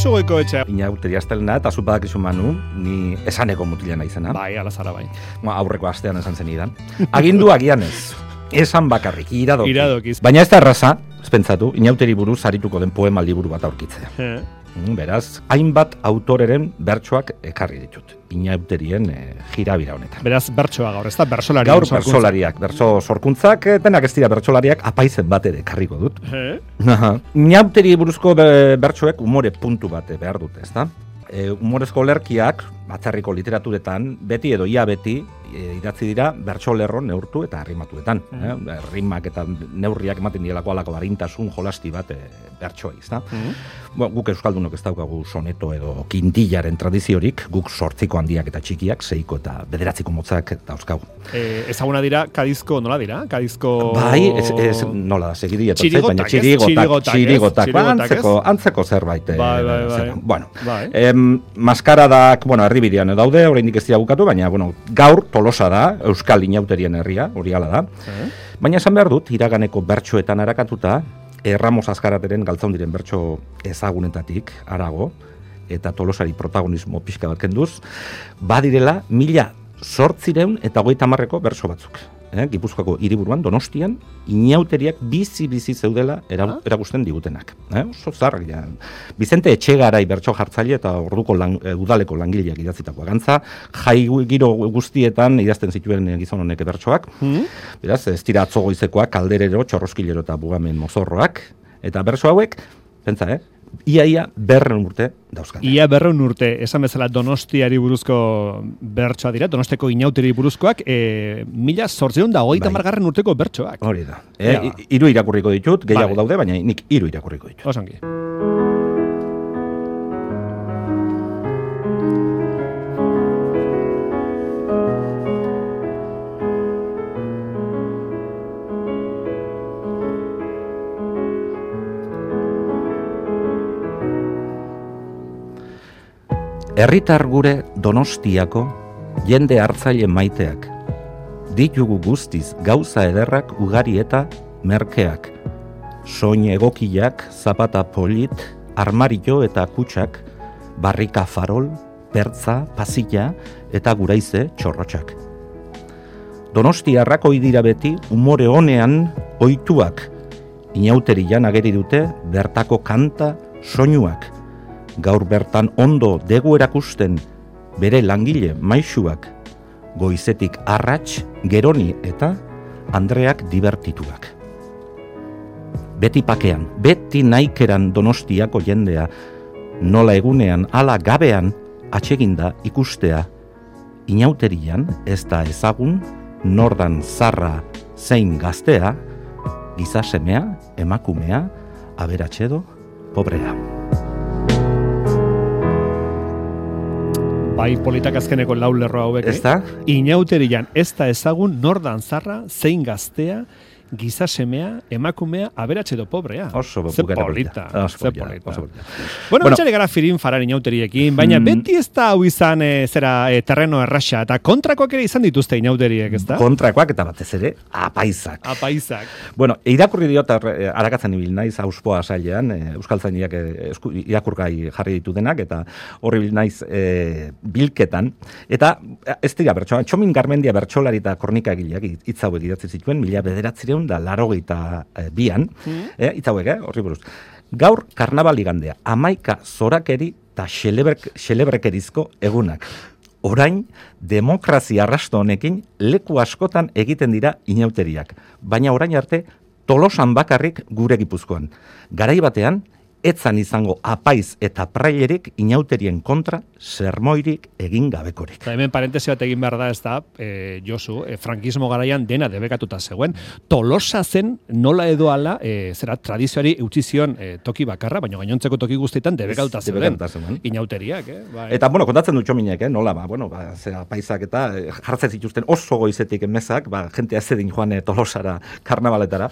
Josu goiko. Inauteri astelena eta zu badakizu manu, ni esaneko mutila naizena. Bai, alazara bai. Ba, aurreko astean esan zen idan. Agindu agian ez. Esan bakarrik, iradoki. Iradokiz. Baina ez da erraza, ez pentsatu, inauteri buruz arituko den poema liburu bat aurkitzea. Eh, Beraz, hainbat autoreren bertsoak ekarri ditut. Inauterien e, jirabira honetan. Beraz, bertsoa gaur, ez da bersolari. Gaur bertsolariak, bertso sorkuntzak, eh, denak ez dira bertsolariak, apaizen bat ere ekarriko dut. Eh? Inauteri buruzko be- bertsoek umore puntu bat behar dute, ezta? E, umorezko lerkiak, batzarriko literaturetan, beti edo ia beti, idatzi dira bertso lerro neurtu eta arrimatuetan. Mhm. Eh? Rimak eta neurriak ematen dielako alako barintasun jolasti bat e, bertsoa, ezta? Mhm. Bo, guk euskaldunok ez daukagu soneto edo kintillaren tradiziorik, guk sortziko handiak eta txikiak, seiko eta bederatziko motzak dauzkagu. Eh, ezaguna dira, kadizko, nola dira? Kadizko... Bai, ez, ez nola segidi Txirigotak, baina txirigotak, Txirigotak, txirigotak, ba, antzeko, antzeko zerbait. eh, Bai, bai, bai. Bueno, Bai. em, maskaradak, bueno, erdibidean daude, oraindik ez dira bukatu, baina, bueno, gaur tolosa da, Euskal Inauterien herria, hori hala da. Eh? Baina esan behar dut, iraganeko bertsoetan arakatuta, Erramos Azkarateren galtzaun diren bertso ezagunetatik, arago, eta tolosari protagonismo pixka bat kenduz, badirela mila sortzireun eta hogeita marreko berso batzuk. Eh, Gipuzkoako hiriburuan Donostian inauteriak bizi-bizi zeudela era, Ah. erakusten digutenak. Eh? Oso zarrak ja. Bizente Etxegarai bertso jartzaile eta orduko lang, eh, udaleko langileak idatzitakoa gantza, jai giro guztietan idazten zituen gizon honek bertsoak. Mhm. Beraz, ez dira atzo goizekoak, kalderero, txorroskilero eta bugamen mozorroak. Eta berso hauek, pentsa, eh? Iaia berren urte dauzkan. Ia berreun urte, esan bezala Donostiari buruzko bertsoa dira, Donosteko inauteri buruzkoak, e, mila sortzeun da hogeita Bai. margarren urteko bertsoak. Hori da. Eh, Ja. i- hiru irakurriko ditut, gehiago Bai. daude, baina nik hiru irakurriko ditut. Osongi. Herritar gure Donostiako jende hartzaile maiteak. Ditugu guztiz gauza ederrak ugari eta merkeak. Soin egokiak, zapata polit, armario eta kutsak, barrika farol, pertza, pasilla eta guraize txorrotxak. Donostiarrak ohi dira beti umore honean ohituak. Inauterian ageri dute bertako kanta soinuak. Gaur bertan ondo degu erakusten bere langile maisuak. Goizetik arrats, geroni eta Andreak divertituak. Beti pakean, beti naikeran donostiako jendea, nola egunean ala gabean atseginda ikustea, inauterian ez da ezagun, nordan zarra zein gaztea, gizasemea, emakumea, aberatxedo, pobrea. Bai, politak azkeneko lau lerro hauek. Ez da? Inauterian ez da ezagun nordan zarra, zein gaztea, giza semea, emakumea, aberatxe edo pobrea. Oso Ze bukera polita, Oso polita. Bueno, Bueno. gara firin faran inauteriekin, baina Mm. beti ez da hau izan e, zera e, terreno erraxa, eta kontrakoak ere izan dituzte inauteriek, ez da? Kontrakoak eta batez ere, apaizak. Apaizak. Bueno, irakurri diot eh, arakatzen ibil naiz auspoa sailean, e, euskaltzainiak esku- irakurgai jarri ditu denak eta horri bil naiz e, bilketan eta ez dira bertsoa, Txomin Garmendia bertsolari eta kornikagileak hitz hauek idatzi zituen mila bederatzireun da larogeita e, bian, eh, hitz hauek, eh, horri buruz. Gaur karnabal igandea, amaika zorakeri eta xelebrek, xelebrekerizko egunak. Orain, demokrazia arrasto honekin leku askotan egiten dira inauteriak. Baina orain arte, tolosan bakarrik gure gipuzkoan. Garai batean, etzan izango apaiz eta prailerik inauterien kontra sermoirik egin gabekorik. Eta hemen parentesi bat egin behar da, ez da, e, Josu, e, frankismo garaian dena debekatuta zegoen. Tolosa zen nola edo ala, e, zera tradizioari utzi zion e, toki bakarra, baina gainontzeko toki guztietan debekatuta zeuden. Inauteriak, eh? Bai. Eta, bueno, kontatzen du txominek, eh, nola, ba, bueno, ba, zera, paisak eta eh, jartzen zituzten oso goizetik emezak, ba, jente azedin joan eh, tolosara, karnabaletara.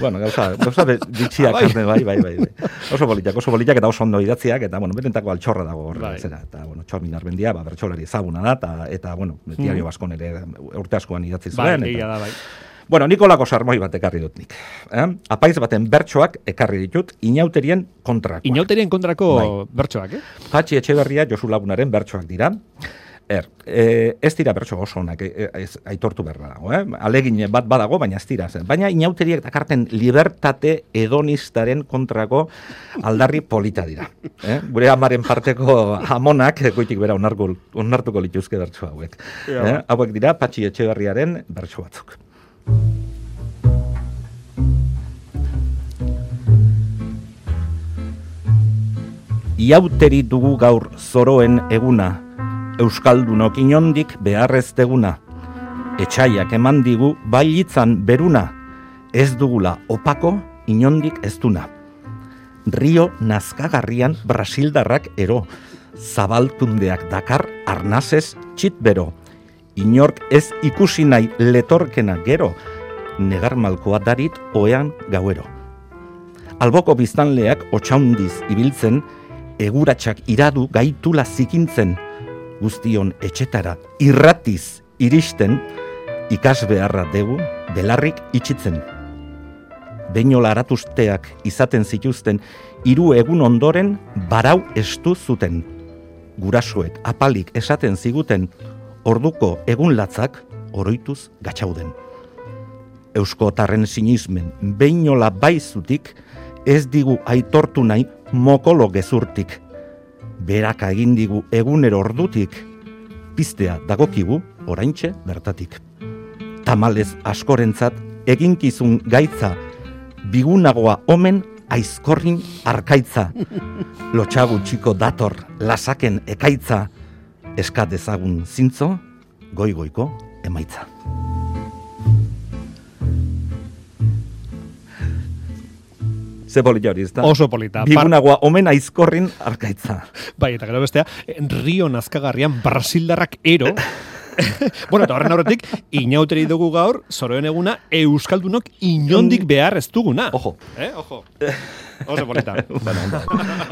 Bueno, gauza, gauza bitxiak, Bai. bai. bai, bai, bai, bai. Oso politak, oso politak eta oso ondo idatziak, eta, bueno, benetako altxorra dago horre, Bai. zera. Eta, bueno, txomin arbendia, ba, bertsolari ezaguna da, eta, eta bueno, diario baskon ere urte askoan idatzi bai, zuen. egia eta, da, bai. Bueno, Nikolako sarmoi bat ekarri dut nik. Eh? Apaiz baten bertsoak ekarri ditut, inauterien kontrako. Inauterien kontrako Bai. bertsoak, eh? Patxi Etxeberria Josu Lagunaren bertsoak dira. Er, e, ez dira bertso oso onak, e, ez, aitortu behar dago, eh? alegin bat badago, baina ez dira. zen. Baina inauteriek dakarten libertate hedonistaren kontrako aldarri polita dira. Eh? Gure amaren parteko amonak, goitik bera onartu, onartuko lituzke bertso hauek. Ja. Eh? Hauek dira Patxi Etxeberriaren bertso batzuk. Iauteri dugu gaur zoroen eguna, Euskaldunok inondik beharrez deguna. Etxaiak eman digu bailitzan beruna, ez dugula opako inondik ez duna. Rio nazkagarrian Brasildarrak ero, zabaltundeak dakar arnazez txitbero. Inork ez ikusi nahi letorkena gero, negar malkoa darit oean gauero. Alboko biztanleak otxaundiz ibiltzen, eguratsak iradu gaitula zikintzen, guztion etxetara irratiz iristen, ikas beharra degu belarrik itxitzen. Beinola aratuzteak izaten zituzten, hiru egun ondoren barau estu zuten. Gurasuek apalik esaten ziguten, orduko egun latzak oroituz gatxauden. Euskotarren sinismen beinola baizutik, ez digu aitortu nahi mokolo gezurtik. Beraka egin digu egunero ordutik, piztea dagokigu oraintxe bertatik. Tamalez askorentzat eginkizun gaitza, bigunagoa omen aizkorrin arkaitza. Lotxagu txiko dator lasaken ekaitza, eska dezagun zintzo, goigoiko emaitza. Ze polita hori, ezta? Oso polita. Par- Bigunagoa omen aizkorrin arkaitza. Bai, eta gero bestea, Rio nazkagarrian Brasildarrak ero, bueno, eta horren aurretik, inauteri dugu gaur, zoroen eguna, Euskaldunok inondik behar ez duguna. Ojo. Eh? Ojo. Oso polita. bueno, ondo.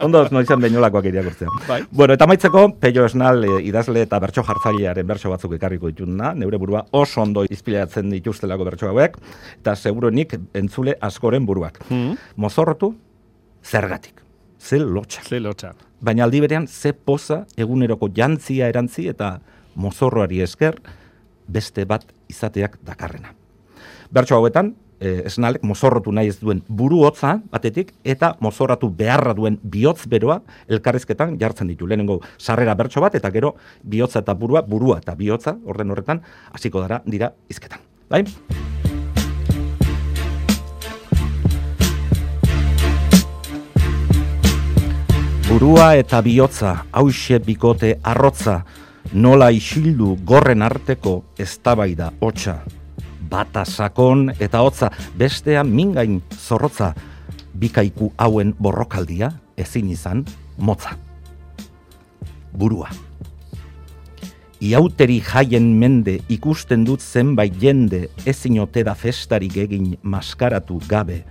ondo ez noizan irakurtzea. Bai. Bueno, eta maitzeko, Peio Esnal e, idazle eta bertso jartzailearen bertso batzuk ekarriko dituna, neure burua oso ondo izpilatzen dituztelako bertso hauek, eta seguruenik entzule askoren buruak. Mm. Mozorrotu, zergatik. Ze lotxa. Ze lotxa. Baina aldi berean, ze poza eguneroko jantzia erantzi eta mozorroari esker beste bat izateak dakarrena. Bertso hauetan, eh, esnalek mozorrotu nahi ez duen buru hotza batetik eta mozorratu beharra duen bihotz beroa elkarrizketan jartzen ditu. Lehenengo sarrera bertso bat eta gero bihotza eta burua, burua eta bihotza orden horretan hasiko dara dira hizketan. Bai? Burua eta bihotza, hause bikote arrotza, nola isildu gorren arteko eztabaida hotza. Bata sakon eta hotza, bestea mingain zorrotza, bikaiku hauen borrokaldia ezin izan motza. Burua. Iauteri jaien mende ikusten dut zenbait jende ezin da festarik egin maskaratu gabe.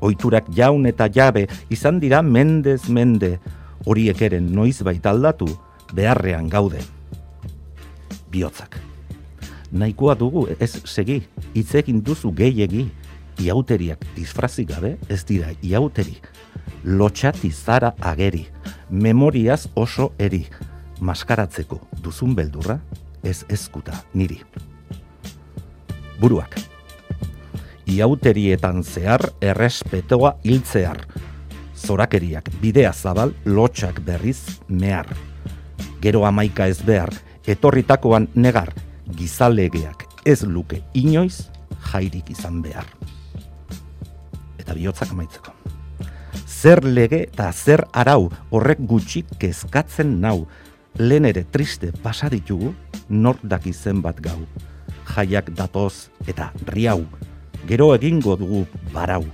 Oiturak jaun eta jabe izan dira mendez mende, horiek eren noizbait aldatu beharrean gaude. Biotzak. Nahikoa dugu ez segi, hitz egin duzu gehiegi, iauteriak disfrazik gabe ez dira iauteri. Lotxati zara ageri, memoriaz oso eri, maskaratzeko duzun beldurra ez ezkuta niri. Buruak. Iauterietan zehar errespetoa hiltzear. Zorakeriak bidea zabal lotxak berriz mehar. Gero amaika ez behar, etorritakoan negar, gizalegeak ez luke inoiz jairik izan behar. Eta bihotzak amaitzeko. Zer lege eta zer arau horrek gutxik kezkatzen nau, lehen ere triste pasa ditugu, nor daki zenbat gau. Jaiak datoz eta riau, gero egingo dugu barau.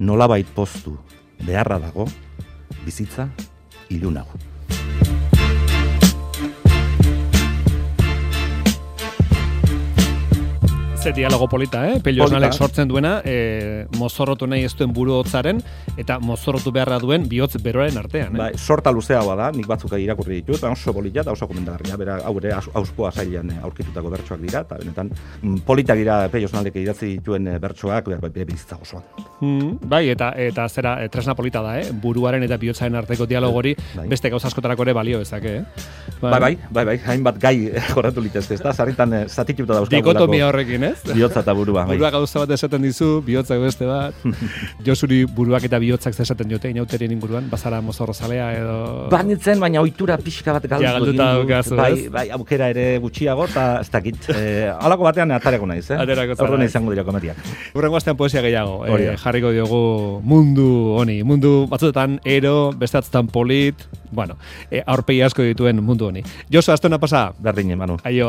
Nolabait postu beharra dago, bizitza ilunago. Ze dialogo polita, eh? Pello Polita. Osnalek sortzen duena, e, mozorrotu nahi ez duen buru hotzaren, eta mozorrotu beharra duen bihotz beroaren artean. Eh? Bai, sorta luzeagoa da, nik batzuk irakurri ditut, oso polita eta oso komentarria, bera, hau ere aus- auspoa zailan eh, aurkitutako bertsoak dira, eta benetan, mm, politak dira Pello Osnalek idatzi dituen eh, bertsoak, ber- ber- bizitza osoan. Mm, bai, eta eta zera, tresna polita da, eh? Buruaren eta bihotzaren arteko dialogori Bai. beste gauza askotarako ere balio ezake, eh? Bai, bai, bai, bai, hainbat gai jorratu litezke, ez da, sarritan eh, zatituta dauzkagulako. Dikotomia horrekin, ez? Bihotza eta burua, bai. Burua gauza bat esaten dizu, bihotzak beste bat. Josuri buruak eta bihotzak esaten diote inauterien inguruan, bazara mozorro zalea edo... Banitzen, baina ohitura pixka bat galdu. Ja, galduta daukazu, bai, bai, aukera ere gutxiago, eta ez dakit. Eh, alako batean atareko naiz, eh? Aterako zara, Orduan izango dira komediak. Urrengo astean poesia gehiago, eh, jarriko diogu mundu honi, mundu batzuetan ero, beste batzuetan polit, bueno, eh, aurpegi asko dituen mundu honi. Josu, astona pasa, Berdin, Manu. aio,